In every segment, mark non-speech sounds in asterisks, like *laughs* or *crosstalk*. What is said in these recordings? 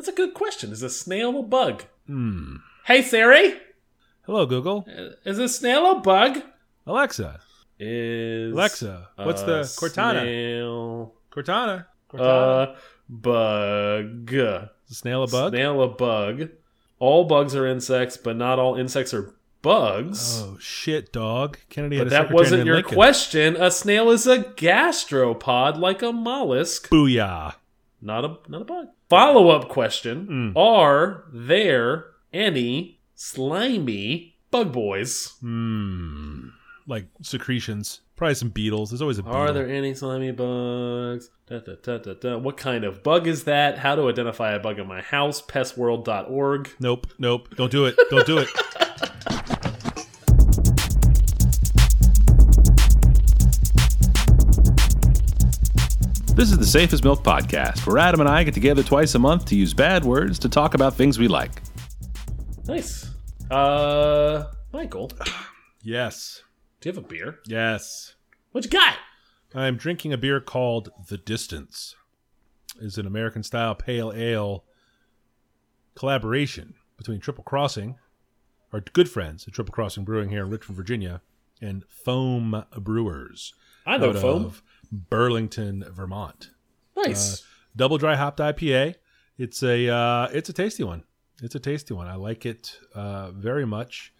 That's a good question. Is a snail a bug? Hmm. Hey Siri, Hello, Google. is a snail a bug? Alexa. Is Alexa. What's the Cortana? Snail Cortana. Cortana. a bug. Is a snail a bug? Snail a bug. All bugs are insects, but not all insects are bugs. Oh shit, dog. Kennedy had but a that wasn't your Lincoln. question. A snail is a gastropod, like a mollusk, Booyah. Not a not a bug. Follow up question: Mm. Are there any slimy bug boys? Hmm. Like secretions. Probably some beetles. There's always a beetle. Are there any slimy bugs? Da, da, da, da, da. What kind of bug is that? How to identify a bug in my house? Pestworld.org. Nope. Nope. Don't do it. Don't do it. *laughs* This is the Safe as Milk Podcast, where Adam and I get together twice a month to use bad words to talk about things we like. Nice. Uh, Michael, Yes. do you have a beer? Yes. What you got? I'm drinking a beer called The Distance. It's an American style pale ale collaboration between Triple Crossing, our good friends at Triple Crossing Brewing here in Richmond, Virginia, and Foam Brewers. I know out foam. of Burlington, Vermont. Nice. Double dry hopped IPA. It's a uh, it's a tasty one. It's a tasty one. I like it uh, very much.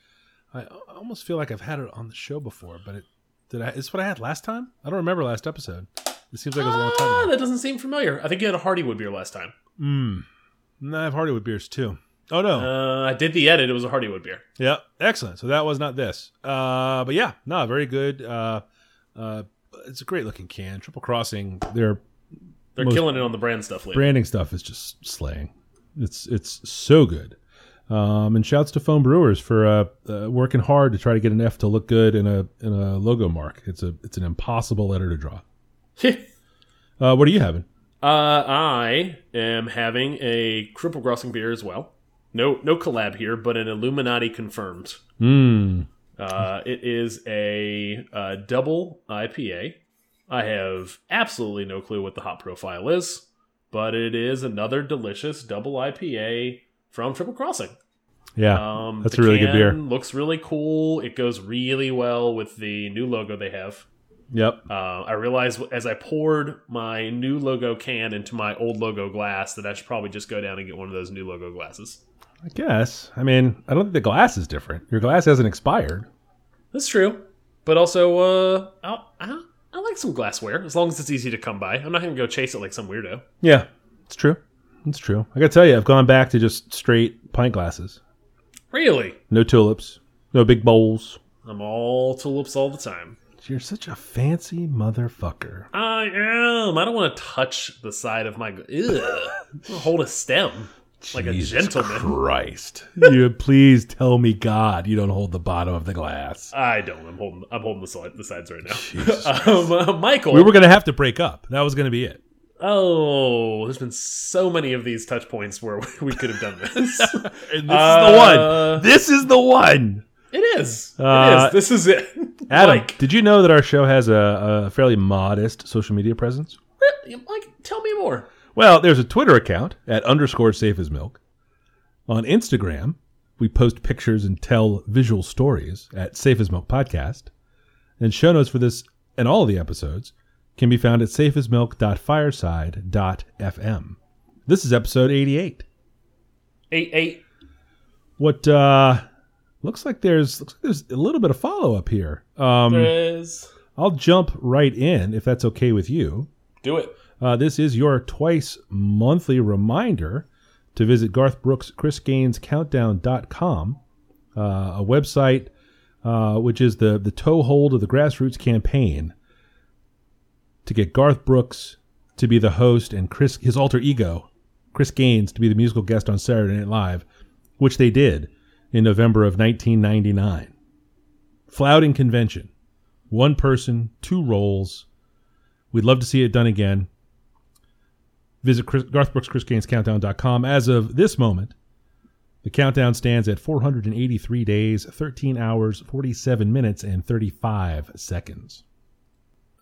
I almost feel like I've had it on the show before, but it did I? Is what I had last time? I don't remember last episode. It seems like it was a long time ah, ago. that doesn't seem familiar. I think you had a Hardywood beer last time. Mm. No, I have Hardywood beers too. Oh no. Uh, I did the edit. It was a Hardywood beer. yeah, excellent. So that was not this. Uh, but yeah, no, very good. Uh, uh, it's a great looking can. Triple Crossing. they're They're killing it on the brand stuff lately. branding stuff is just slaying. It's it's so good. Um, and shouts to Foam Brewers for uh, uh, working hard to try to get an F to look good in a in a logo mark. It's a it's an impossible letter to draw. *laughs* Uh, what are you having? Uh, I am having a Triple Crossing beer as well. No, no collab here, but an Illuminati confirmed. Mm. Uh, it is a uh, double IPA. I have absolutely no clue what the hop profile is, but it is another delicious double IPA from Triple Crossing. Yeah, Um, That's a really good beer. Looks really cool. It goes really well with the new logo they have. yep. Uh, I realized as I poured my new logo can into my old logo glass that I should probably just go down and get one of those new logo glasses. I guess. I mean, I don't think the glass is different. Your glass hasn't expired. That's true, but also uh, I, I, like some glassware as long as it's easy to come by. I'm not gonna go chase it like some weirdo. Yeah, it's true. It's true. I gotta tell you, I've gone back to just straight pint glasses. Really, No tulips. No big bowls. I'm all tulips all the time. You're such a fancy motherfucker. I am. I don't want to touch the side of my. Ugh. I wanna hold a stem like a gentleman. Christ. *laughs* you please tell me God you don't hold the bottom of the glass. I don't. I'm holding. I'm holding the side, the sides right now. Jesus *laughs* um, uh, Michael. We were gonna have to break up. That was gonna be it. Oh, there's been so many of these touch points where *laughs* we could have done this. And this Uh, is the one. This is the one. it is. Uh, it is. This is it. Adam, Mike, did you know that our show has a, a fairly modest social media presence? Mike, tell me more. Well, there's a Twitter account at underscore safe as milk. On Instagram, we post pictures and tell visual stories at Safe as Milk Podcast. And show notes for this and all of the episodes can be found at safeasmilk.fireside.fm. This is episode 88. Eight, eight. What uh looks like there's looks like there's a little bit of follow up here. Um There is. I'll jump right in if that's okay with you. Do it. Uh, this is your twice monthly reminder to visit Garth Brooks' Chris Gaines Countdown.com, uh, a website uh, which is the, the toehold of the grassroots campaign to get Garth Brooks to be the host and Chris his alter ego, Chris Gaines, to be the musical guest on Saturday Night Live, which they did in November of 1999. Flouting convention. One person, two roles. We'd love to see it done again. Visit Chris, Garth Brooks Chris Gaines Countdown.com. As of this moment, the countdown stands at 483 days, 13 hours, 47 minutes, and 35 seconds.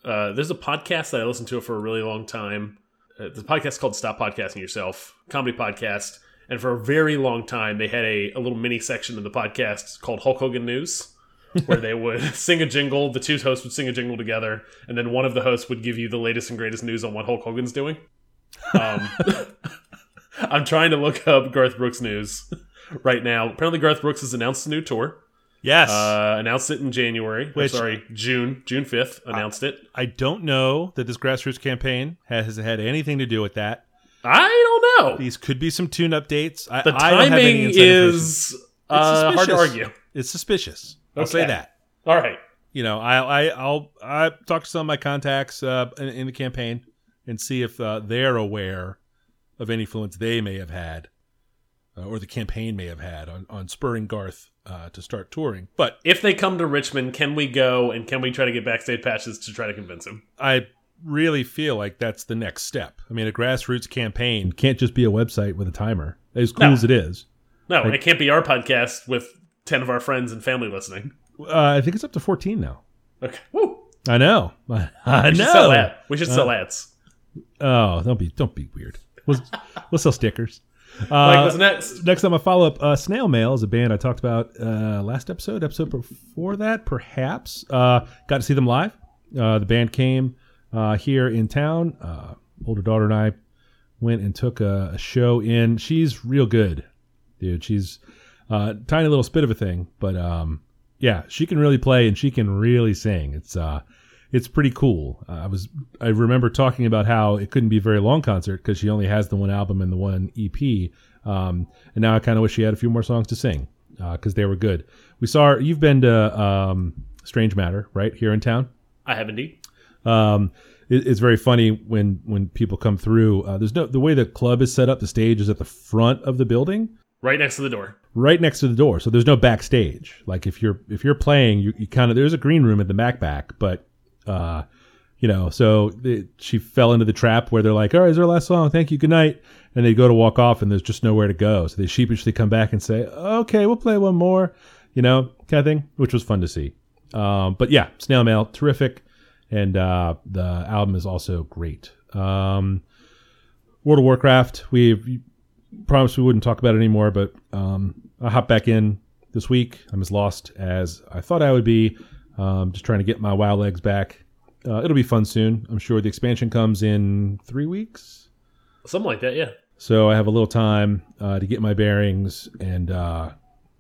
Uh, there's a podcast that I listened to for a really long time. the podcast is called Stop Podcasting Yourself, comedy podcast. And for a very long time, they had a, a little mini section of the podcast called Hulk Hogan News, where they would *laughs* sing a jingle. The two hosts would sing a jingle together, and then one of the hosts would give you the latest and greatest news on what Hulk Hogan's doing. Um, *laughs* I'm trying to look up Garth Brooks news right now. Apparently, Garth Brooks has announced a new tour. Yes. Uh, announced it in January. Which- sorry, June. June 5th announced it. I don't know that this grassroots campaign has had anything to do with that. I don't know. These could be some tune updates. I, The I timing is uh, hard to argue. It's suspicious. I'll say that. All right. You know, I, I I'll I talk to some of my contacts uh, in, in the campaign and see if uh, they're aware of any influence they may have had, uh, or the campaign may have had on on spurring Garth uh, to start touring. But If they come to Richmond, can we go and can we try to get backstage passes to try to convince him? I really feel like that's the next step. I mean, a grassroots campaign can't just be a website with a timer, as cool No. as it is. No, it can't be our podcast with 10 of our friends and family listening. Uh, I think it's up to 14 now. Okay. Woo. I know. *laughs* I know. We should sell ads. We should sell ads. Oh, don't be don't be weird. We'll, we'll sell stickers. Uh, what's next? next time, a follow up. Uh, Snail Mail is a band I talked about uh, last episode, episode before that, perhaps. Uh, got to see them live. Uh, the band came uh, here in town. Uh, older daughter and I went and took a, a show in. She's real good, dude. She's uh, tiny little spit of a thing, but um, yeah, she can really play and she can really sing. It's uh, it's pretty cool. Uh, I was I remember talking about how it couldn't be a very long concert because she only has the one album and the one EP. Um, and now I kind of wish she had a few more songs to sing because they were good. We saw her, you've been to um, Strange Matter right here in town. I have indeed. Um, it, it's very funny when when people come through. Uh, there's no the way the club is set up. The stage is at the front of the building, Right next to the door. right next to the door. So there's no backstage. Like if you're if you're playing, you, you kind of there's a green room at the back back, but uh, you know, so she fell into the trap where they're like, "All right, is our last song? Thank you, good night." And they go to walk off, and there's just nowhere to go. So they sheepishly come back and say, "Okay, we'll play one more," you know, kind of thing, which was fun to see. Um, but yeah, Snail Mail, terrific, and uh, the album is also great. Um, World of Warcraft, we promised we wouldn't talk about it anymore, but um, I hopped back in this week. I'm as lost as I thought I would be. Um, just trying to get my WoW legs back. Uh, it'll be fun soon. I'm sure the expansion comes in three weeks. Something like that, yeah. So I have a little time uh, to get my bearings and uh,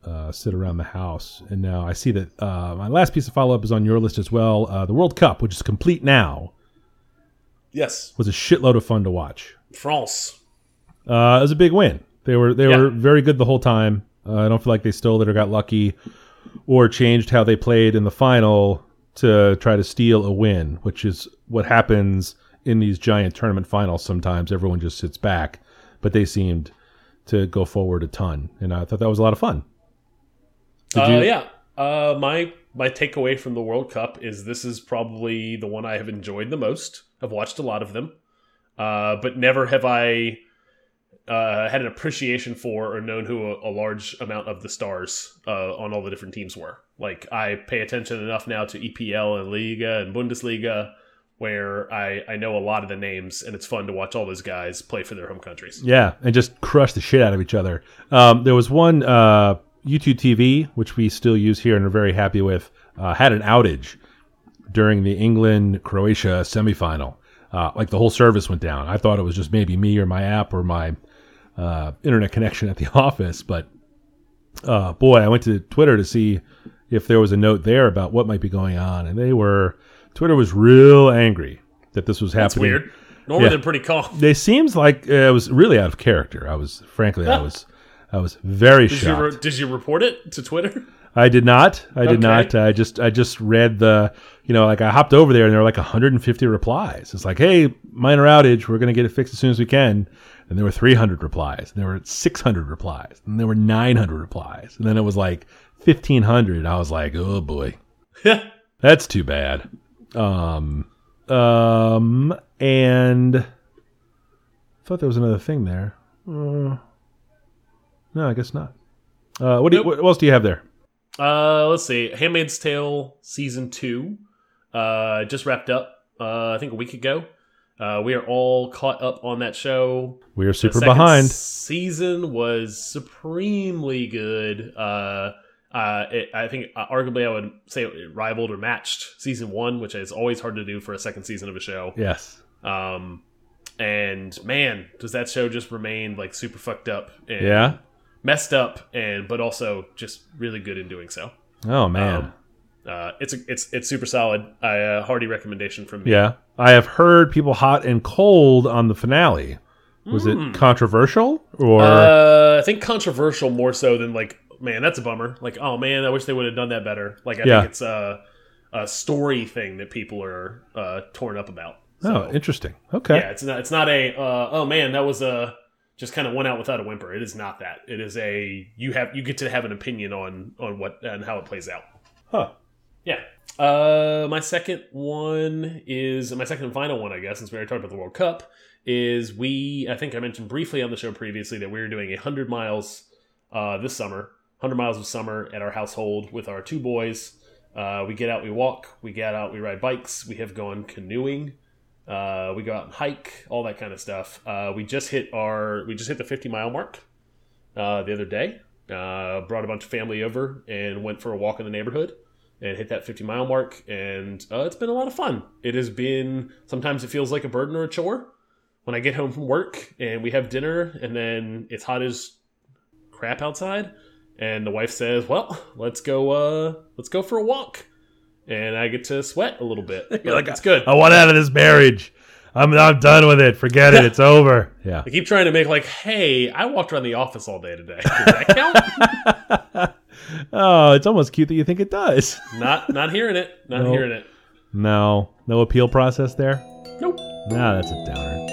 uh, sit around the house. And now I see that uh, my last piece of follow up is on your list as well. Uh, the World Cup, which is complete now, Yes. was a shitload of fun to watch. France. Uh, it was a big win. They were they Yeah. were very good the whole time. Uh, I don't feel like they stole it or got lucky or changed how they played in the final to try to steal a win, which is what happens in these giant tournament finals. Sometimes everyone just sits back, but they seemed to go forward a ton, and I thought that was a lot of fun. Uh, yeah. Uh, my my takeaway from the World Cup is this is probably the one I have enjoyed the most. I've watched a lot of them, uh, but never have I uh, had an appreciation for or known who a, a large amount of the stars uh, on all the different teams were. Like I pay attention enough now to EPL and Liga and Bundesliga, where I I know a lot of the names, and it's fun to watch all those guys play for their home countries. Yeah, and just crush the shit out of each other. Um, there was one uh, YouTube TV, which we still use here and are very happy with, uh, had an outage during the England Croatia semifinal. Uh, like the whole service went down. I thought it was just maybe me or my app or my uh, internet connection at the *laughs* office, but uh, boy, I went to Twitter to see if there was a note there about what might be going on, and they were Twitter was real angry that this was That's happening weird. Normally Yeah. they're pretty calm. they seems like uh, it was really out of character. I was frankly, I *laughs* was, I was very Did you, shocked. did you report it to Twitter? I did not. I did Okay. not. I just, I just read the, you know, like I hopped over there and there were like 150 replies. It's like, hey, minor outage. We're gonna get it fixed as soon as we can. And there were 300 replies. And there were 600 replies. And there were 900 replies. And then it was like 1500. I was like, oh boy. *laughs* That's too bad. Um, um, and I thought there was another thing there. Uh, no, I guess not. Uh, what, do you, Nope. what else do you have there? Uh, let's see. Handmaid's Tale season two, uh, just wrapped up. Uh, I think a week ago. Uh, we are all caught up on that show. We are super behind. Season was supremely good. Uh, uh, it, I think uh, arguably I would say it rivaled or matched season one, which is always hard to do for a second season of a show. Yes. Um, and man, does that show just remain like super fucked up and Yeah. Messed up, and but also just really good in doing so. Oh man. Um, uh, it's a, it's it's super solid. I uh, hearty recommendation from me. yeah. I have heard people hot and cold on the finale. Was it controversial or Uh, I think controversial more so than like, man, that's a bummer. Like, oh man, I wish they would have done that better. Like, I Yeah. think it's a, a story thing that people are uh, torn up about. Oh, interesting. Okay. Yeah, it's not. It's not a. Uh, oh man, that was a just kind of went out without a whimper. It is not that. It is a you have you get to have an opinion on on what and how it plays out. Huh. Yeah. Uh, my second one is my second and final one, I guess, since we already talked about the World Cup. Is we? I think I mentioned briefly on the show previously that we were doing a hundred miles uh, this summer, hundred miles of summer at our household with our two boys. Uh, we get out, we walk, we get out, we ride bikes. We have gone canoeing. Uh, we go out and hike, all that kind of stuff. Uh, we just hit our we just hit the 50 mile mark uh, the other day. Uh, brought a bunch of family over and went for a walk in the neighborhood and hit that 50 mile mark. And uh, it's been a lot of fun. It has been sometimes it feels like a burden or a chore when I get home from work and we have dinner and then it's hot as crap outside and the wife says, "Well, let's go uh let's go for a walk." And I get to sweat a little bit. *laughs* You're like, it's good. I want out of this marriage. I'm I'm done with it. Forget it. *laughs* It's over. Yeah. I keep trying to make like, "Hey, I walked around the office all day today. Does that count?" *laughs* Oh, it's almost cute that you think it does. not not hearing it. Not Nope. hearing it. No, no appeal process there. Nope. Nah, that's a downer.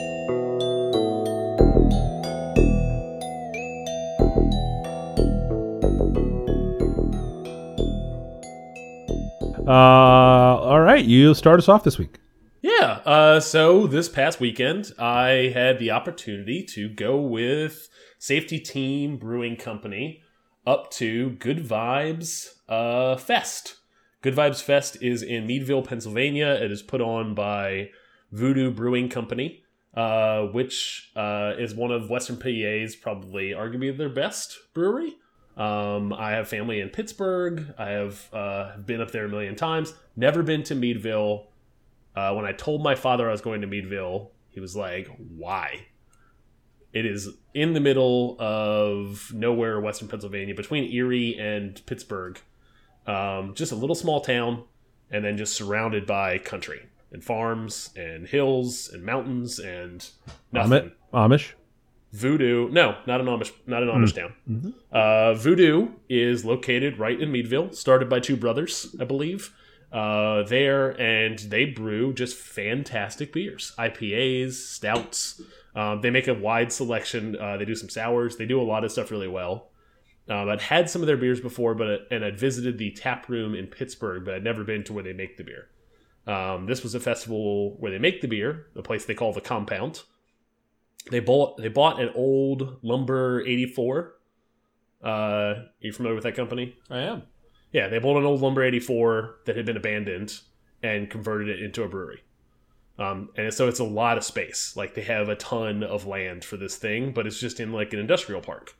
Uh, all right, you start us off this week. Yeah. Uh, so this past weekend, I had the opportunity to go with Safety Team Brewing Company up to Good Vibes uh, Fest. Good Vibes Fest is in Meadville, Pennsylvania. It is put on by Voodoo Brewing Company, uh, which uh, is one of Western PA's probably arguably their best brewery. Um, I have family in Pittsburgh. I have uh, been up there a million times. Never been to Meadville. Uh, when I told my father I was going to Meadville, he was like, "Why?" It is in the middle of nowhere, Western Pennsylvania, between Erie and Pittsburgh. Um, just a little small town, and then just surrounded by country and farms and hills and mountains and nothing. Amish. Voodoo, no, not an Amish, not an Amish town. Uh, Voodoo is located right in Meadville, started by two brothers, I believe. Uh, there, and they brew just fantastic beers, IPAs, stouts. Um, they make a wide selection. Uh, they do some sours. They do a lot of stuff really well. Um, I'd had some of their beers before, but and I'd visited the tap room in Pittsburgh, but I'd never been to where they make the beer. Um, this was a festival where they make the beer, a place they call the Compound. They bought they bought an old Lumber 84. Uh, are you familiar with that company? I am. Yeah, they bought an old Lumber 84 that had been abandoned and converted it into a brewery. Um, and so it's a lot of space. Like they have a ton of land for this thing, but it's just in like an industrial park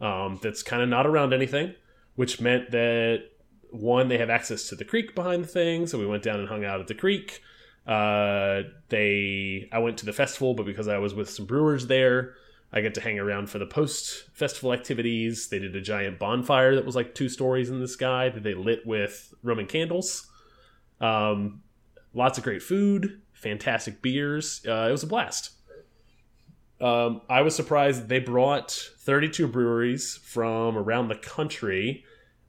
um, that's kind of not around anything, which meant that one, they have access to the creek behind the thing. So we went down and hung out at the creek. Uh, they, I went to the festival, but because I was with some brewers there, I get to hang around for the post festival activities. They did a giant bonfire that was like two stories in the sky that they lit with Roman candles. Um, lots of great food, fantastic beers. Uh, it was a blast. Um, I was surprised they brought 32 breweries from around the country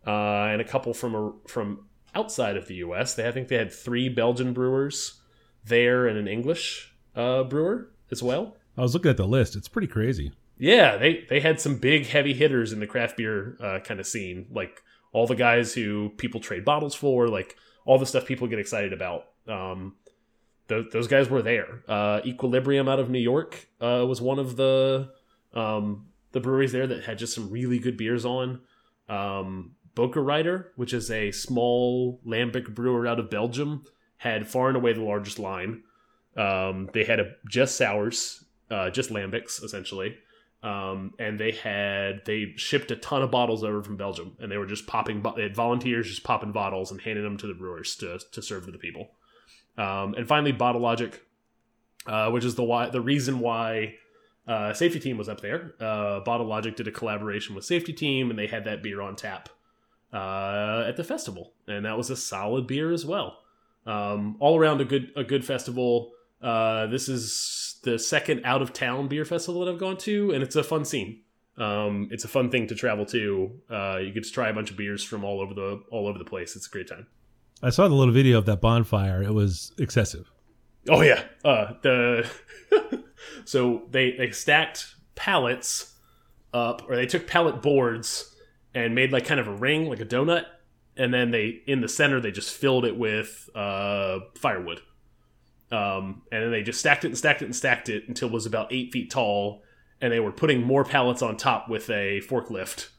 uh, and a couple from from outside of the U.S. They I think they had three Belgian brewers there and an English uh, brewer as well. I was looking at the list. It's pretty crazy. Yeah, they they had some big heavy hitters in the craft beer uh, kind of scene, like all the guys who people trade bottles for, like all the stuff people get excited about. Um, th those guys were there. Uh, Equilibrium out of New York uh, was one of the um, the breweries there that had just some really good beers on. Um, Bokkereyder, which is a small lambic brewer out of Belgium, had far and away the largest line. Um, they had a just sours, uh, just lambics essentially, um, and they had they shipped a ton of bottles over from Belgium, and they were just popping. They had volunteers just popping bottles and handing them to the brewers to to serve to the people. Um, and finally, Bottle Logic, uh, which is the why the reason why uh, Safety Team was up there. Uh, Bottle Logic did a collaboration with Safety Team, and they had that beer on tap uh, at the festival, and that was a solid beer as well. Um, all around a good a good festival. Uh, this is the second out of town beer festival that I've gone to, and it's a fun scene. Um, it's a fun thing to travel to. Uh, you get to try a bunch of beers from all over the all over the place. It's a great time. I saw the little video of that bonfire. It was excessive. Oh yeah, uh, the *laughs* so they they stacked pallets up, or they took pallet boards and made like kind of a ring, like a donut, and then they in the center they just filled it with uh, firewood, um, and then they just stacked it and stacked it and stacked it until it was about eight feet tall, and they were putting more pallets on top with a forklift.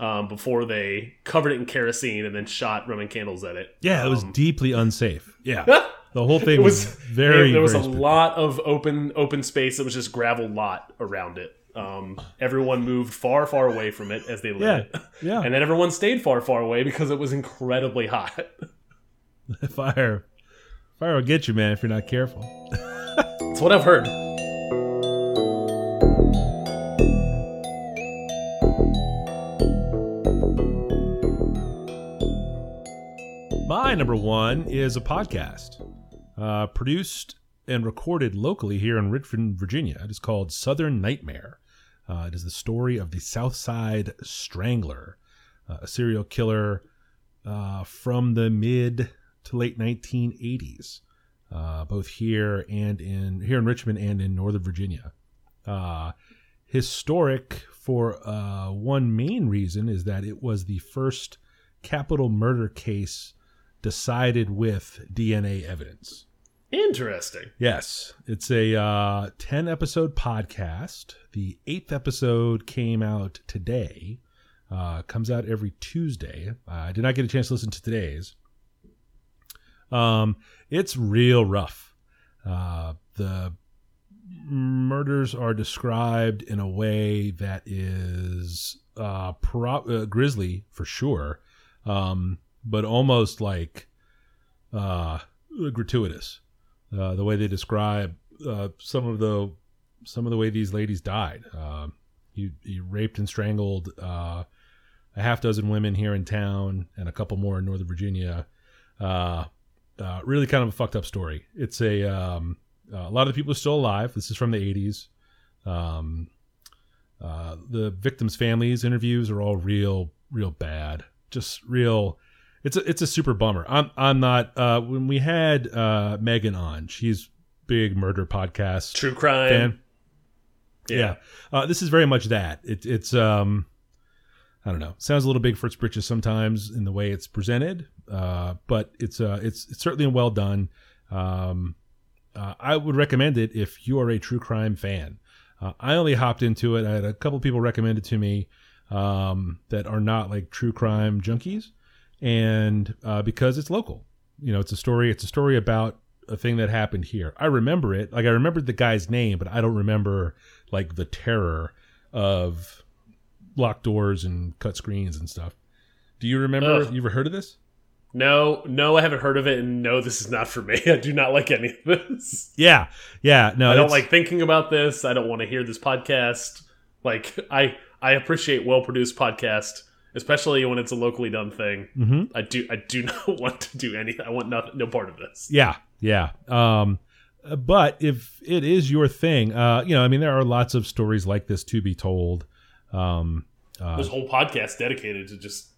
Um, before they covered it in kerosene and then shot Roman candles at it. Yeah, it was Um, deeply unsafe. Yeah, *laughs* the whole thing was, was- very. there was a lot of open open space that was just gravel lot around it um, everyone moved far far away from it as they lit Yeah, it yeah. and then everyone stayed far far away because it was incredibly hot *laughs* fire, fire will get you, man, if you're not careful. that's what i've heard My number one is a podcast uh, produced and recorded locally here in Richmond, Virginia. It is called Southern Nightmare. Uh, it is the story of the Southside Strangler, uh, a serial killer uh, from the mid to late 1980s, uh, both here and in here in Richmond and in Northern Virginia. Uh, historic for uh, one main reason is that it was the first capital murder case decided with DNA evidence. Interesting Yes, it's a uh, 10 episode podcast. The eighth episode came out today. Uh, comes out every Tuesday. Uh, I did not get a chance to listen to today's. Um, it's real rough. Uh, the murders are described in a way that is uh, pro- uh, grisly for sure, um, but almost like uh, gratuitous. Uh, the way they describe uh, some of the some of the way these ladies died. Uh, he, he raped and strangled uh, a half dozen women here in town and a couple more in Northern Virginia. Uh, really kind of a fucked up story. It's a um, a lot of the people are still alive. This is from the 80s. Um, the victims' families' interviews are all real, real bad. Just real. It's a it's a super bummer. I'm I'm not. Uh, when we had uh, Megan on, she's big murder podcast true crime fan. Yeah, Uh, this is very much that. It, it's um, I don't know. Sounds a little big for its britches sometimes in the way it's presented, uh, but it's uh, it's, it's certainly well done. Um, uh, I would recommend it if you are a true crime fan. Uh, I only hopped into it. I had a couple people recommend it to me um, that are not like true crime junkies, and uh, because it's local, you know, it's a story. It's a story about a thing that happened here. I remember it. Like I remembered the guy's name, but I don't remember like the terror of locked doors and cut screens and stuff. Do you remember? Ugh. You ever heard of this? no no i haven't heard of it and no this is not for me *laughs* i do not like any of this Yeah, yeah. No, I don't like thinking about this. I don't want to hear this podcast. Like I I appreciate well produced podcast, especially when it's a locally done thing. Mhm. I do I do *laughs* not want to do any. I want nothing, no part of this. Yeah, yeah. Um, but if it is your thing, uh, you know, I mean, there are lots of stories like this to be told. Um, uh, There's a whole podcast dedicated to just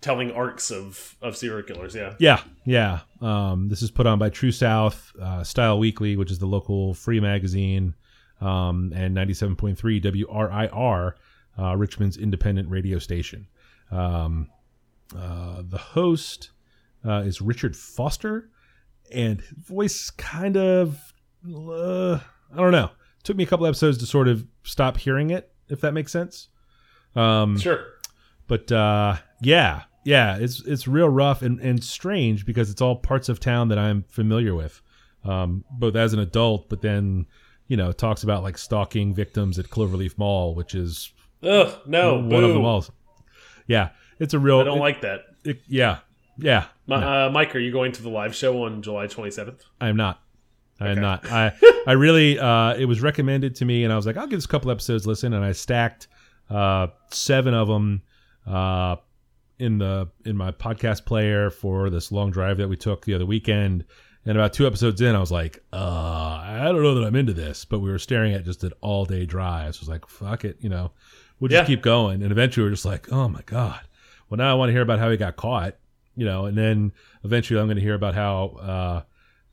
telling arcs of of serial killers. Yeah. Yeah, yeah. Um, this is put on by True South, uh, Style Weekly, which is the local free magazine, um, and 97.3 WRIR, uh, Richmond's independent radio station. Um, uh, the host uh, is Richard Foster, and his voice kind of, uh, I don't know. took me a couple episodes to sort of stop hearing it, if that makes sense. Um, Sure. but uh, yeah, yeah, it's it's real rough and, and strange because it's all parts of town that I'm familiar with. um, both as an adult, but then you know talks about like stalking victims at Cloverleaf Mall, which is Ugh, no, one boo. of the malls. Yeah, it's a real. I don't it- like that. it- yeah, yeah. Mi- no, uh, Mike, are you going to the live show on July 27th? I am not. I am not. I I really. Uh, it was recommended to me, and I was like, I'll give this a couple episodes listen, and I stacked uh, seven of them uh, in the in my podcast player for this long drive that we took the other weekend. And about two episodes in, I was like, uh, I don't know that I'm into this. But we were staring at just an all day drive. So I was like, fuck it, you know, we'll just Yeah. keep going. And eventually we are just like, oh my God. Well, now I want to hear about how he got caught, you know, and then eventually I'm going to hear about how, uh,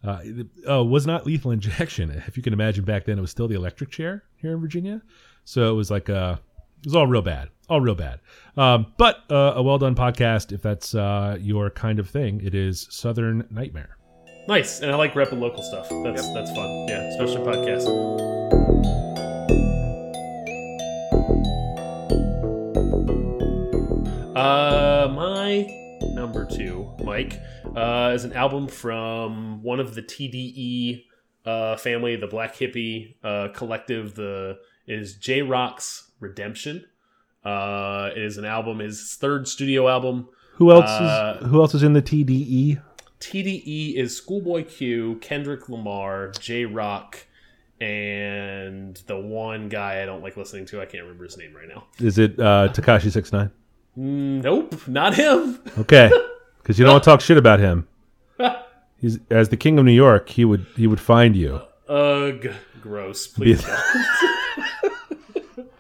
uh, oh, was not lethal injection. *laughs* If you can imagine back then, it was still the electric chair here in Virginia. So it was like, uh, it was all real bad, all real bad. Um, but uh, a well done podcast, if that's uh, your kind of thing, it is Southern Nightmare. Nice, and I like repping local stuff. That's that's fun. Yeah, especially podcasts. Mike, uh, is an album from one of the TDE uh, family, the Black Hippie uh, collective. The is Jay Rock's Redemption. Uh, it is an album, his third studio album. Who else Uh, is Who else is in the TDE? TDE is Schoolboy Q, Kendrick Lamar, Jay Rock, and the one guy I don't like listening to. I can't remember his name right now. Is it uh, Tekashi Six Nine? Nope, not him. Okay, *laughs* because you don't want to talk shit about him. *laughs* He's as the king of New York. He would he would find you. Ugh, gross. Please *laughs* don't. *laughs*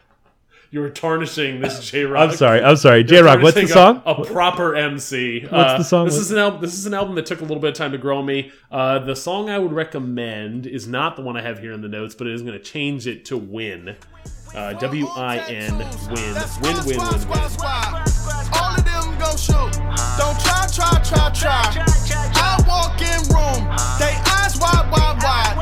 you were tarnishing this Jay Rock. I'm sorry. I'm sorry. Jay Rock. What's the song? A, a proper MC. What's the song? This is an album. This is an album that took a little bit of time to grow on me. Uh, the song I would recommend is not the one I have here in the notes, but it is going to change it to "Win." Uh, W I N win win win win win. Them go. Don't try, try, try, try. I walk in room. They eyes wide, wide, wide.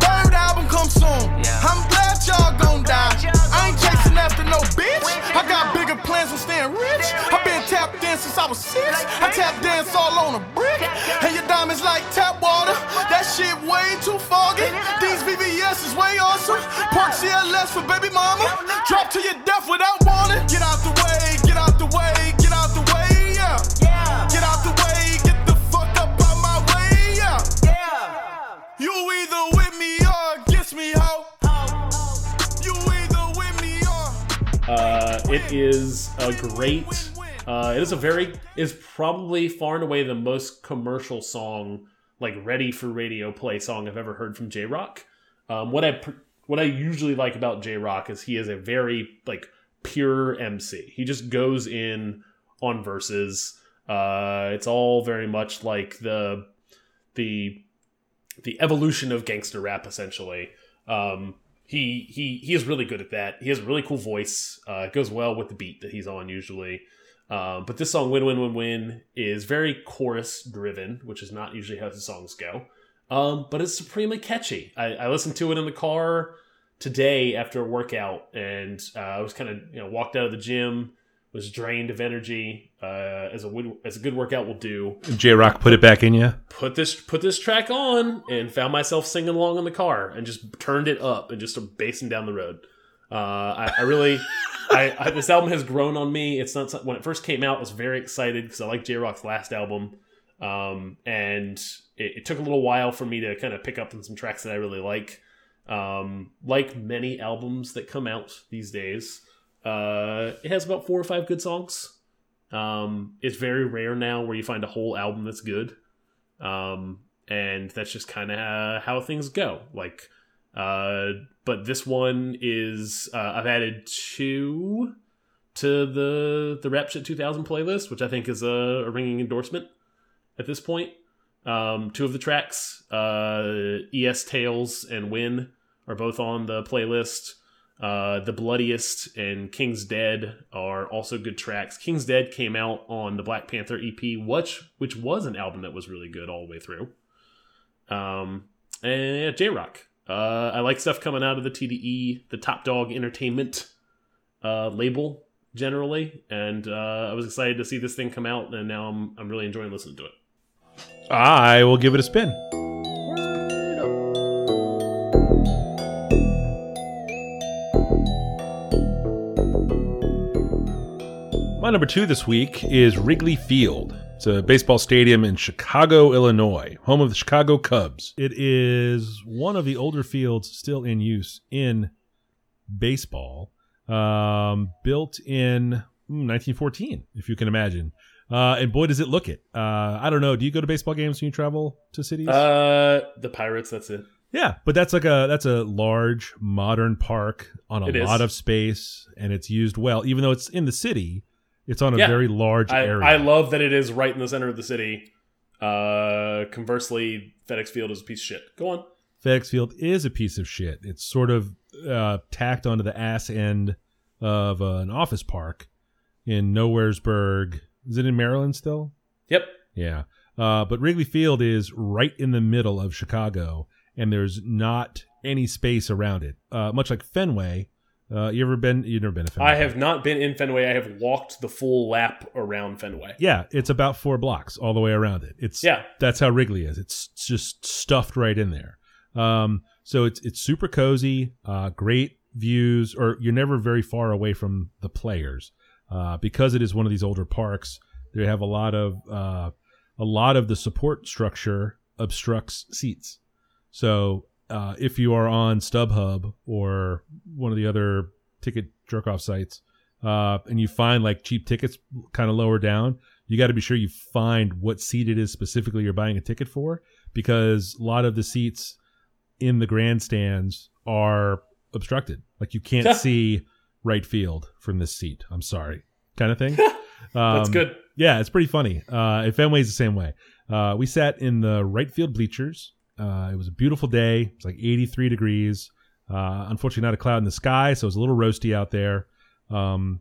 Third album come soon. I'm glad y'all gon' die. I ain't chasing after no bitch. I got bigger plans on staying rich. i been tap dance since I was six. I tap dance all on a brick. And your diamonds like tap water. That shit way too foggy. These VVS is way awesome. Park CLS for baby mama. Drop to your death without warning. Get out the way, get out it is a great. Uh, it is a very. Is probably far and away the most commercial song, like ready for radio play song I've ever heard from Jay Rock. Um, what I what I usually like about Jay Rock is he is a very like pure MC. He just goes in on verses. Uh, it's all very much like the the the evolution of gangster rap essentially. Um, he he he is really good at that. He has a really cool voice. Uh, it goes well with the beat that he's on usually. Um, but this song "Win Win Win Win" is very chorus driven, which is not usually how the songs go. Um, but it's supremely catchy. I, I listened to it in the car today after a workout, and uh, I was kind of you know walked out of the gym, was drained of energy, uh, as a wood, as a good workout will do Jay Rock put it back in you. put this put this track on and found myself singing along in the car and just turned it up and just basing down the road. Uh, I, I really, *laughs* I, I this album has grown on me. It's not when it first came out, I was very excited because I like Jay Rock's last album, um, and it, it took a little while for me to kind of pick up on some tracks that I really like. Um, like many albums that come out these days, uh, it has about four or five good songs. Um, it's very rare now where you find a whole album that's good. Um, and that's just kind of how things go. Like, uh, but this one is uh, I've added two to the the Rap Shit 2000 playlist, which I think is a, a ringing endorsement at this point. Um, two of the tracks, uh, ES Tales and Win, are both on the playlist. Uh, the Bloodiest and King's Dead are also good tracks. King's Dead came out on the Black Panther EP, which which was an album that was really good all the way through. Um, and yeah, Jay Rock. Uh, I like stuff coming out of the TDE, the Top Dog Entertainment uh, label generally, and uh, I was excited to see this thing come out, and now I'm I'm really enjoying listening to it. I will give it a spin. Number two this week is Wrigley Field. It's a baseball stadium in Chicago, Illinois, home of the Chicago Cubs. It is one of the older fields still in use in baseball, um, built in hmm, 1914, if you can imagine. Uh, and boy, does it look it. Uh, I don't know. Do you go to baseball games when you travel to cities? Uh, the Pirates. That's it. Yeah, but that's like a that's a large modern park on a It is. lot of space, and it's used well. Even though it's in the city, it's on a Yeah. very large I, area. I love that it is right in the center of the city. Uh, conversely, FedEx Field is a piece of shit. Go on. FedEx Field is a piece of shit. It's sort of uh, tacked onto the ass end of uh, an office park in Nowheresburg. Is it in Maryland still? Yep. Yeah. Uh, but Wrigley Field is right in the middle of Chicago, and there's not any space around it. Uh, much like Fenway. Uh, you ever been? You've never been to Fenway. I have not been in Fenway. I have walked the full lap around Fenway. Yeah, it's about four blocks all the way around it. It's Yeah. that's how Wrigley is. It's just stuffed right in there. Um, so it's it's super cozy, uh, great views, or you're never very far away from the players uh, because it is one of these older parks. They have a lot of uh, a lot of the support structure obstructs seats. So uh, if you are on StubHub or one of the other ticket jerk off sites, uh, and you find like cheap tickets kind of lower down, you got to be sure you find what seat it is specifically you're buying a ticket for because a lot of the seats in the grandstands are obstructed. Like you can't see right field from this seat. I'm sorry, kind of thing. *laughs* That's Um, good. yeah, it's pretty funny. Uh, and Fenway's the same way. Uh, we sat in the right field bleachers. Uh, it was a beautiful day. It was like 83 degrees. Uh, unfortunately, not a cloud in the sky, so it was a little roasty out there. Um,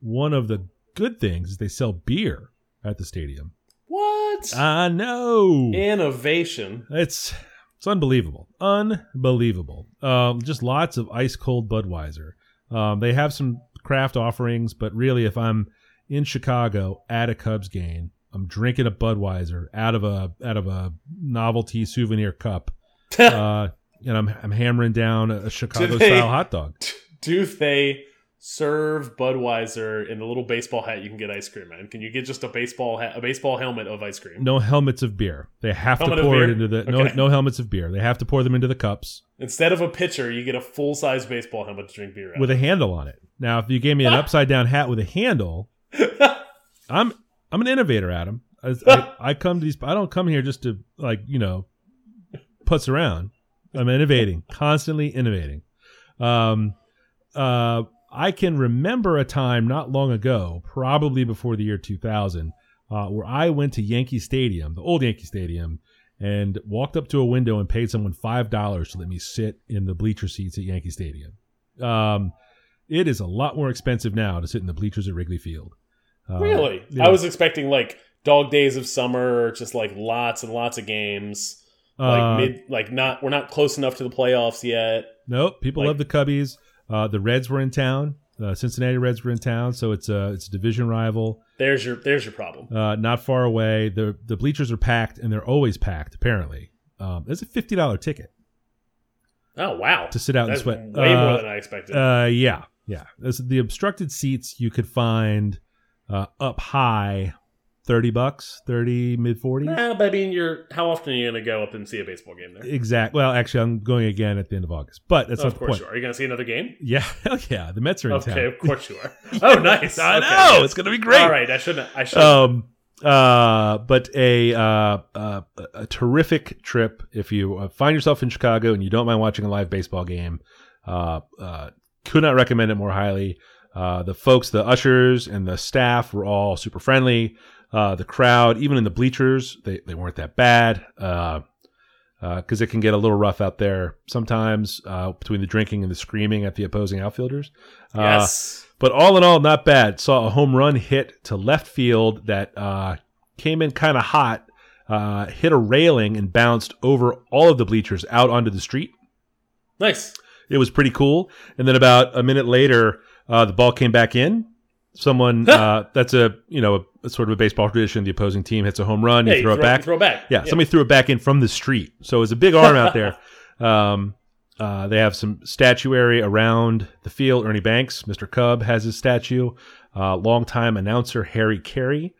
one of the good things is they sell beer at the stadium. What? I know. Innovation. It's it's unbelievable, unbelievable. Um, just lots of ice cold Budweiser. Um, they have some craft offerings, but really, if I'm in Chicago at a Cubs game, I'm drinking a Budweiser out of a out of a novelty souvenir cup, *laughs* uh, and I'm I'm hammering down a Chicago they- style hot dog. Do they serve Budweiser in the little baseball hat you can get ice cream in? Can you get just a baseball hat, a baseball helmet of ice cream No helmets of beer. They have Helmet to pour it into the no Okay. no helmets of beer. They have to pour them into the cups. instead of a pitcher? You get a full size baseball helmet to drink beer out. with a handle on it. Now, if you gave me an *laughs* upside down hat with a handle, *laughs* I'm I'm an innovator, Adam. I, *laughs* I, I come to these. I don't come here just to like you know, putz around. I'm innovating, *laughs* constantly innovating. Um, uh, I can remember a time not long ago, probably before the year 2000, uh, where I went to Yankee Stadium, the old Yankee Stadium, and walked up to a window and paid someone five dollars to let me sit in the bleacher seats at Yankee Stadium. Um, it is a lot more expensive now to sit in the bleachers at Wrigley Field. Uh, really? yeah. I was expecting like dog days of summer, just like lots and lots of games. Like Uh, mid, like not we're not close enough to the playoffs yet. Nope. People Like- love the Cubbies. Uh, the Reds were in town. Uh, Cincinnati Reds were in town, so it's a it's a division rival. There's your there's your problem. Uh, not far away. the The bleachers are packed, and they're always packed. Apparently, um, it's a fifty dollar ticket Oh wow, to sit out that's and sweat. way Uh, more than I expected. Uh, yeah, yeah. This, the obstructed seats you could find uh, up high, thirty bucks, thirty mid forties. Eh, but I mean, you're how often are you going to go up and see a baseball game there? Exactly. Well, actually, I'm going again at the end of August, but that's Oh, not of the course point. you are. Are you going to see another game? Yeah, *laughs* hell yeah. The Mets are in Okay, town. of course you are. Oh, *laughs* nice. I Okay, know it's gonna be great. All right, I shouldn't. I should. Um, uh, but a uh, uh, a terrific trip if you uh, find yourself in Chicago and you don't mind watching a live baseball game. Uh, uh, could not recommend it more highly. Uh, the folks, the ushers, and the staff were all super friendly. Uh, the crowd, even in the bleachers, they, they weren't that bad. Uh, because it can get a little rough out there sometimes uh, between the drinking and the screaming at the opposing outfielders. Uh, yes. but all in all, not bad. Saw a home run hit to left field that uh, came in kind of hot, uh, hit a railing and bounced over all of the bleachers out onto the street. nice. It was pretty cool. And then about a minute later, uh, the ball came back in. Someone uh, that's a you know a, a sort of a baseball tradition. The opposing team hits a home run, Yeah, you throw it back. Throw back. yeah, somebody threw it back in from the street. So it was a big arm out there. *laughs* Um, Uh, they have some statuary around the field. Ernie Banks, Mr. Cub, has his statue. Uh, longtime announcer Harry Caray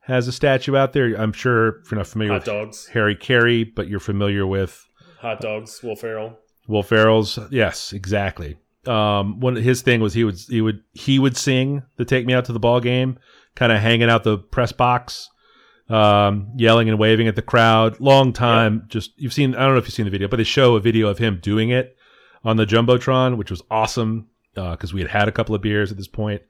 has a statue out there. I'm sure if you're not familiar Hot with dogs, Harry Caray, but you're familiar with hot dogs, Will Ferrell. Will Ferrell's. Yes, exactly. Um, one his thing was he would he would he would sing the "Take Me Out to the Ball Game," kind of hanging out the press box, um, yelling and waving at the crowd. Long time. Just you've seen. I don't know if you've seen the video, but they show a video of him doing it on the jumbotron, which was awesome uh, because we had had a couple of beers at this point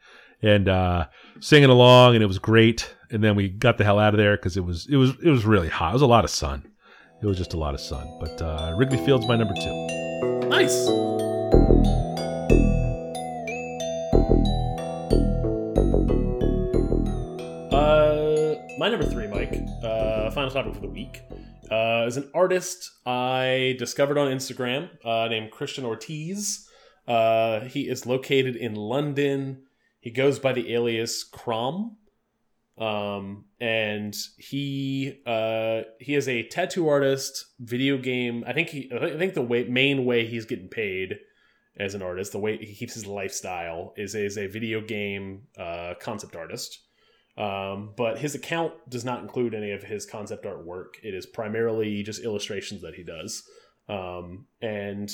and uh, singing along, and it was great. And then we got the hell out of there because it was it was it was really hot. It was a lot of sun. It was just a lot of sun. But uh, Wrigley Field's my number two. Nice. My number three, Mike. Uh, final topic for the week uh, is an artist I discovered on Instagram uh, named Christian Ortiz. Uh, he is located in London. He goes by the alias Crom. Um, and he uh, he is a tattoo artist, video game. I think he I think the way, main way he's getting paid as an artist, the way he keeps his lifestyle is is a video game uh, concept artist. Um, but his account does not include any of his concept art work. It is primarily just illustrations that he does, um, and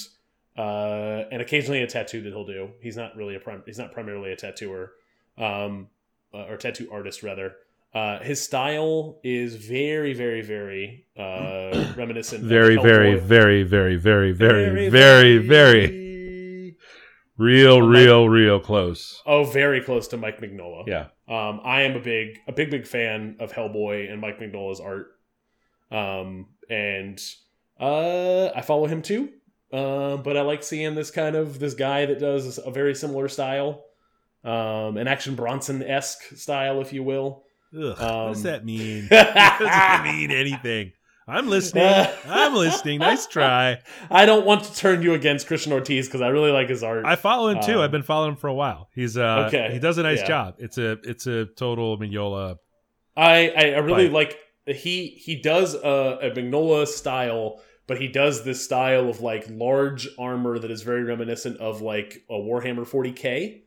uh, and occasionally a tattoo that he'll do. He's not really a prim- he's not primarily a tattooer um, uh, or tattoo artist rather. Uh, his style is very, very, very uh, *clears throat* reminiscent. of Very, very, Hellboy. very, very, very, very, very, very, real, Oh, my- real, real close. Oh, very close to Mike Mignola. Yeah. Um, I am a big, a big, big fan of Hellboy and Mike Mignola's art. Um, and uh, I follow him too. Uh, but I like seeing this kind of this guy that does a very similar style, um, an Action Bronson esque style, if you will. Ugh, what Um, does that mean? *laughs* doesn't mean anything. I'm *laughs* listening. I'm listening. Nice try. I don't want to turn you against Christian Ortiz because I really like his art. I follow him too. Um, I've been following him for a while. He's uh Okay, he does a nice yeah. job. It's a it's a total Mignola. I I, I really Bite. like he he does a, a Mignola style, but he does this style of like large armor that is very reminiscent of like a Warhammer 40k.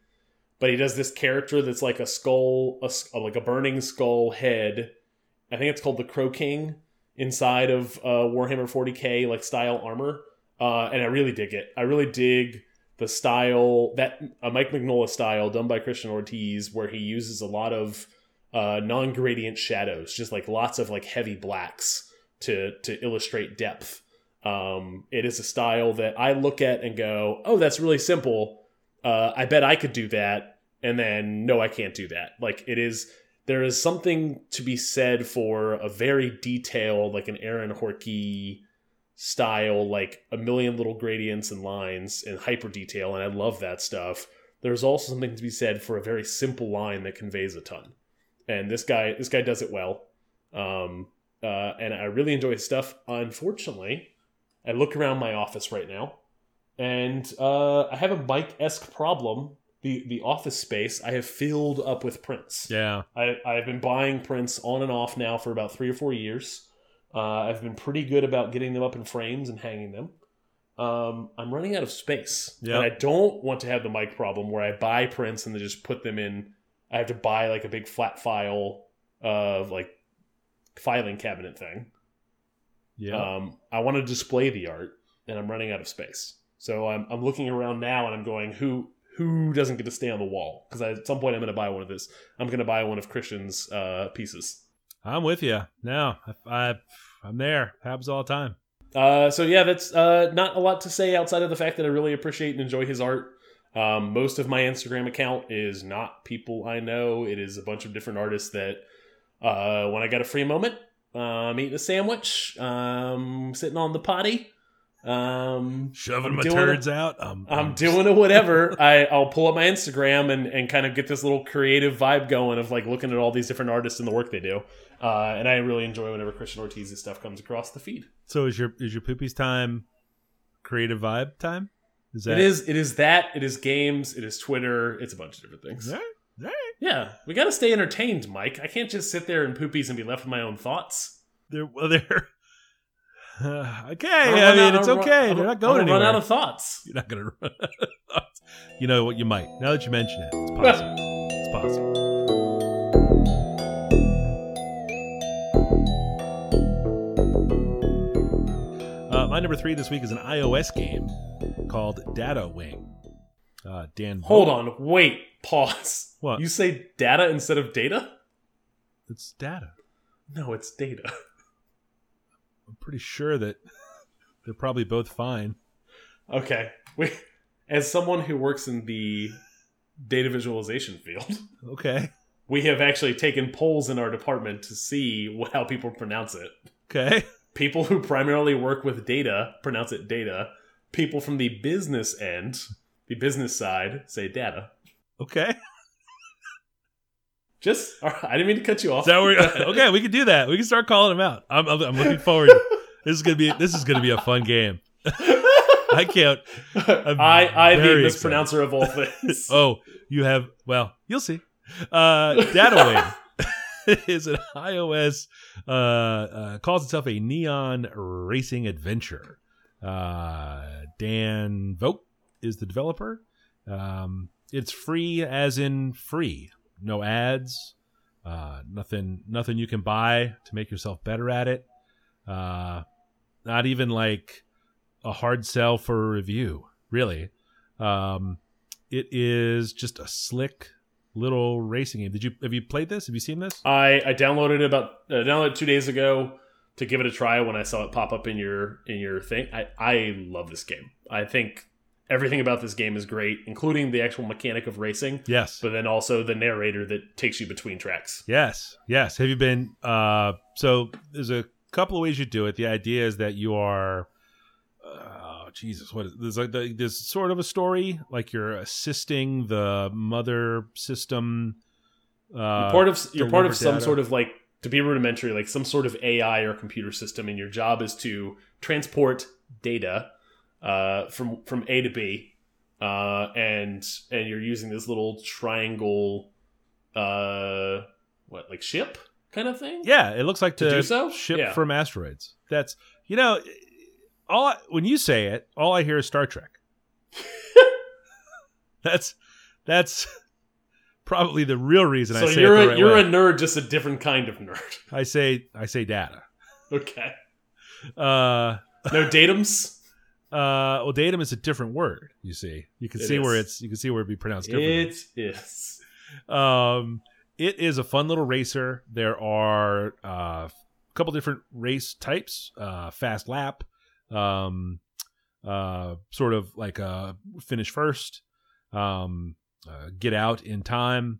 But he does this character that's like a skull, a, like a burning skull head. I think it's called the Crow King inside of uh, Warhammer 40k like style armor, uh, and I really dig it. I really dig the style that a Mike Mignola style done by Christian Ortiz, where he uses a lot of uh, non-gradient shadows, just like lots of like heavy blacks to to illustrate depth. Um, it is a style that I look at and go, "Oh, that's really simple. Uh, I bet I could do that." And then, no, I can't do that. Like it is, there is something to be said for a very detailed, like an Aaron Horkey style, like a million little gradients and lines and hyper detail, and I love that stuff. There's also something to be said for a very simple line that conveys a ton. And this guy this guy does it well. Um, uh, and i really enjoy his stuff. Unfortunately i look around my office right now and uh, i have a mike-esque problem the the office space i have filled up with prints Yeah. I, i've been buying prints on and off now for about three or four years uh, i've been pretty good about getting them up in frames and hanging them um, i'm running out of space Yep. and i don't want to have the mic problem where i buy prints and then just put them in I have to buy like a big flat file of like filing cabinet thing. Yeah. Um, I want to display the art, and I'm running out of space. So I'm, I'm looking around now, and I'm going, who who doesn't get to stay on the wall? Because at some point I'm going to buy one of this. I'm going to buy one of Christian's uh, pieces. I'm with you. No, I, I I'm there. Happens all the time. Uh, so yeah, that's uh, not a lot to say outside of the fact that I really appreciate and enjoy his art. Um, most of my Instagram account is not people I know. It is a bunch of different artists that, uh, when I got a free moment, I'm eating a sandwich, um, sitting on the potty, um, Shoving I'm my turds out. I'm, I'm doing a whatever. *laughs* I, I'll pull up my Instagram and, and kind of get this little creative vibe going of like looking at all these different artists and the work they do. Uh, and I really enjoy whenever Christian Ortiz's stuff comes across the feed. So is your is your poopies time creative vibe time? Is It is. It is that. It is games. It is Twitter. It's a bunch of different things. All right, all right. Yeah, we got to stay entertained, Mike. I can't just sit there and poopies and be left with my own thoughts. There, well, there. *sighs* okay, I mean it's run- okay. They're not going anywhere. Run out of thoughts. *laughs* You're not gonna run. out of thoughts. you know what? You might. Now that you mention it, it's possible. *laughs* it's possible. Uh, my number three this week is an iOS game called Data Wing. Uh, Dan, Hold on. Wait. Pause. What? You say data instead of data? It's data. No, it's data. *laughs* Pretty sure that *laughs* they're probably both fine. Okay. We, as someone who works in the data visualization field, *laughs* Okay. we have actually taken polls in our department to see how people pronounce it. Okay. People who primarily work with data pronounce it data. People from the business end, the business side, say data. Okay. Just, *laughs* I didn't mean to cut you off. Okay, we can do that. We can start calling them out. I'm, I'm, I'm looking forward. *laughs* this is gonna be this is gonna be a fun game. *laughs* I can't. I, I the mispronouncer of all things. Oh, you have. Well, you'll see. Uh, Data Wing is an iOS. Uh, uh, calls itself a neon racing adventure. Uh, Dan Vogt is the developer. Um, it's free, as in free. No ads. Uh, nothing. Nothing you can buy to make yourself better at it. Uh, not even like a hard sell for a review. Really. Um, it is just a slick little racing game. Did you have you played this? Have you seen this? I, I downloaded it about uh, downloaded two days ago to give it a try when I saw it pop up in your in your thing. I, I love this game. I think everything about this game is great, including the actual mechanic of racing, Yes. but then also the narrator that takes you between tracks. Yes. Yes. Have you been uh so there's a couple of ways you do it. The idea is that you are oh Jesus, what is there's like the, there's sort of a story like you're assisting the mother system uh you're part of you're part of some data. sort of like to be rudimentary, like some sort of AI or computer system, and your job is to transport data uh, from from A to B, uh, and and you're using this little triangle, uh, what like ship kind of thing. Yeah, it looks like To the do so? ship Yeah. from asteroids. That's you know, all I, when you say it, all I hear is Star Trek. *laughs* that's that's probably the real reason So I say you're it a, the right you're way. a nerd, just a different kind of nerd. I say I say data. *laughs* Okay. Uh, No datums. *laughs* uh, well, datum is a different word. You see, you can It see where it's you can see where it'd be pronounced differently. It is. Um, it is a fun little racer. There are uh, a couple different race types: uh, fast lap, um, uh, sort of like a finish first, um, uh, get out in time.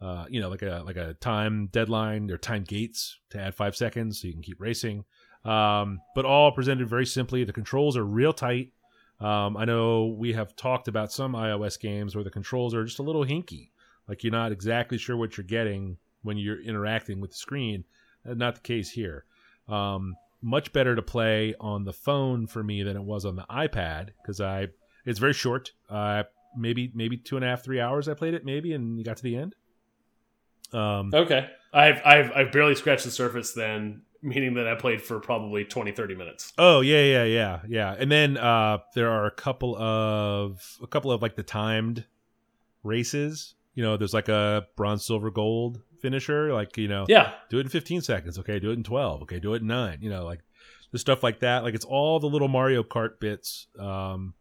Uh, you know, like a like a time deadline or time gates to add five seconds so you can keep racing. Um, but all presented very simply. The controls are real tight. Um, I know we have talked about some iOS games where the controls are just a little hinky like you're not exactly sure what you're getting when you're interacting with the screen that's not the case here um, much better to play on the phone for me than it was on the ipad because i it's very short uh, maybe maybe two and a half three hours i played it maybe and you got to the end um, Okay. I've I've I've barely scratched the surface then, meaning that I played for probably 20, 30 minutes. Oh yeah, yeah, yeah, yeah. And then uh, there are a couple of a couple of like the timed races. You know, there's like a bronze, silver, gold finisher. Like you know, Yeah. do it in 15 seconds. Okay, do it in 12. Okay, do it in nine. You know, like the stuff like that. Like it's all the little Mario Kart bits um,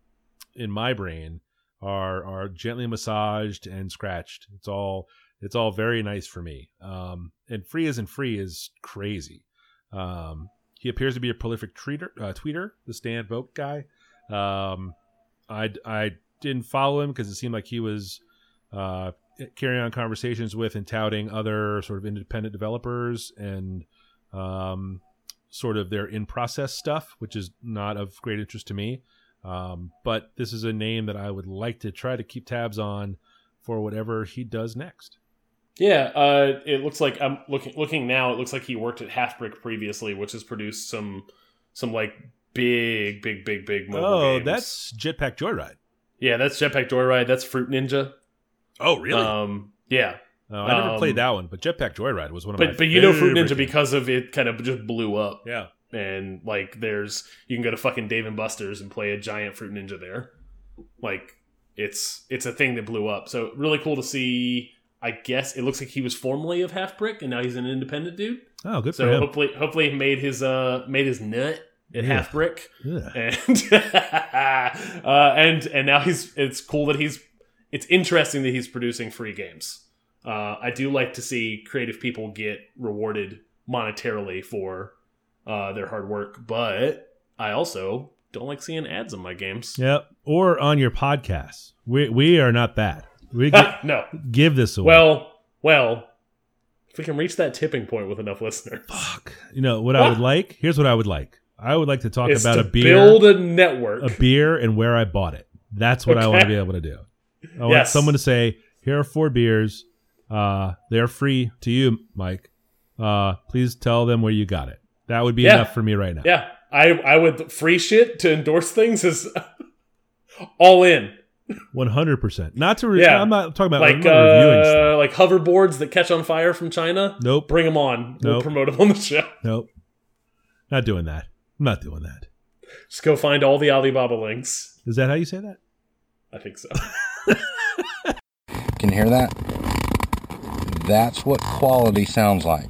in my brain are are gently massaged and scratched. It's all it's all very nice for me. Um, and free isn't free is crazy. Um, he appears to be a prolific tweeter, uh, tweeter the Stan Vogt guy. Um, I I didn't follow him because it seemed like he was uh, carrying on conversations with and touting other sort of independent developers and um, sort of their in process stuff, which is not of great interest to me. Um, but this is a name that I would like to try to keep tabs on for whatever he does next. Yeah, uh, it looks like I'm looking looking now. It looks like he worked at Halfbrick previously, which has produced some some like big, big, big, big mobile oh, games. that's Jetpack Joyride. yeah, that's Jetpack Joyride. That's Fruit Ninja. Oh, really? Um, yeah, oh, I never um, played that one, but Jetpack Joyride was one of my but but you know Fruit Ninja games. because of it kind of just blew up. yeah, and like there's you can go to fucking Dave and Buster's and play a giant fruit ninja there. Like it's it's a thing that blew up. So really cool to see. I guess it looks like he was formerly of Halfbrick, and now he's an independent dude. Oh, good So for him. hopefully, hopefully, he made his uh made his nut at Yeah. Halfbrick, Yeah. *laughs* and uh, and and now he's. It's cool that he's. It's interesting that he's producing free games. Uh, I do like to see creative people get rewarded monetarily for uh, their hard work, but I also don't like seeing ads on my games. Yep. Or on your podcast. We we are not bad. We gi- *laughs* no, give this away. well, well, if we can reach that tipping point with enough listeners, Fuck. You know what I would like? Here's what I would like. I would like to talk is about to a beer, build a network. a beer, and where I bought it. That's what I want to be able to do. I want Yes. someone to say, "Here are four beers. Uh, they're free to you, Mike. Uh, please tell them where you got it." That would be Yeah. enough for me right now. Yeah, I I would free shit to endorse things is *laughs* all in. One hundred percent. Not to. Re- Yeah. I'm not talking about Like I'm reviewing stuff. uh, like hoverboards that catch on fire from China. Nope. Bring them on. We'll Nope. promote them on the show. Nope. Not doing that. I'm not doing that. Just go find all the Alibaba links. Is that how you say that? I think so. *laughs* Can you hear that? That's what quality sounds like.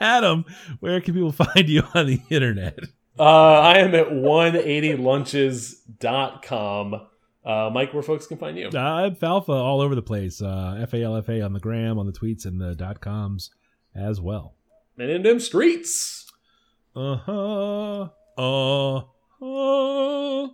Adam, where can people *laughs* find you on the internet? Uh, I am at 180lunches.com. Uh, Mike, where folks can find you? Uh, I'm Falfa all over the place. Uh, F A L F A on the gram, on the tweets, and the dot coms as well. And in them streets. Uh huh. Uh huh.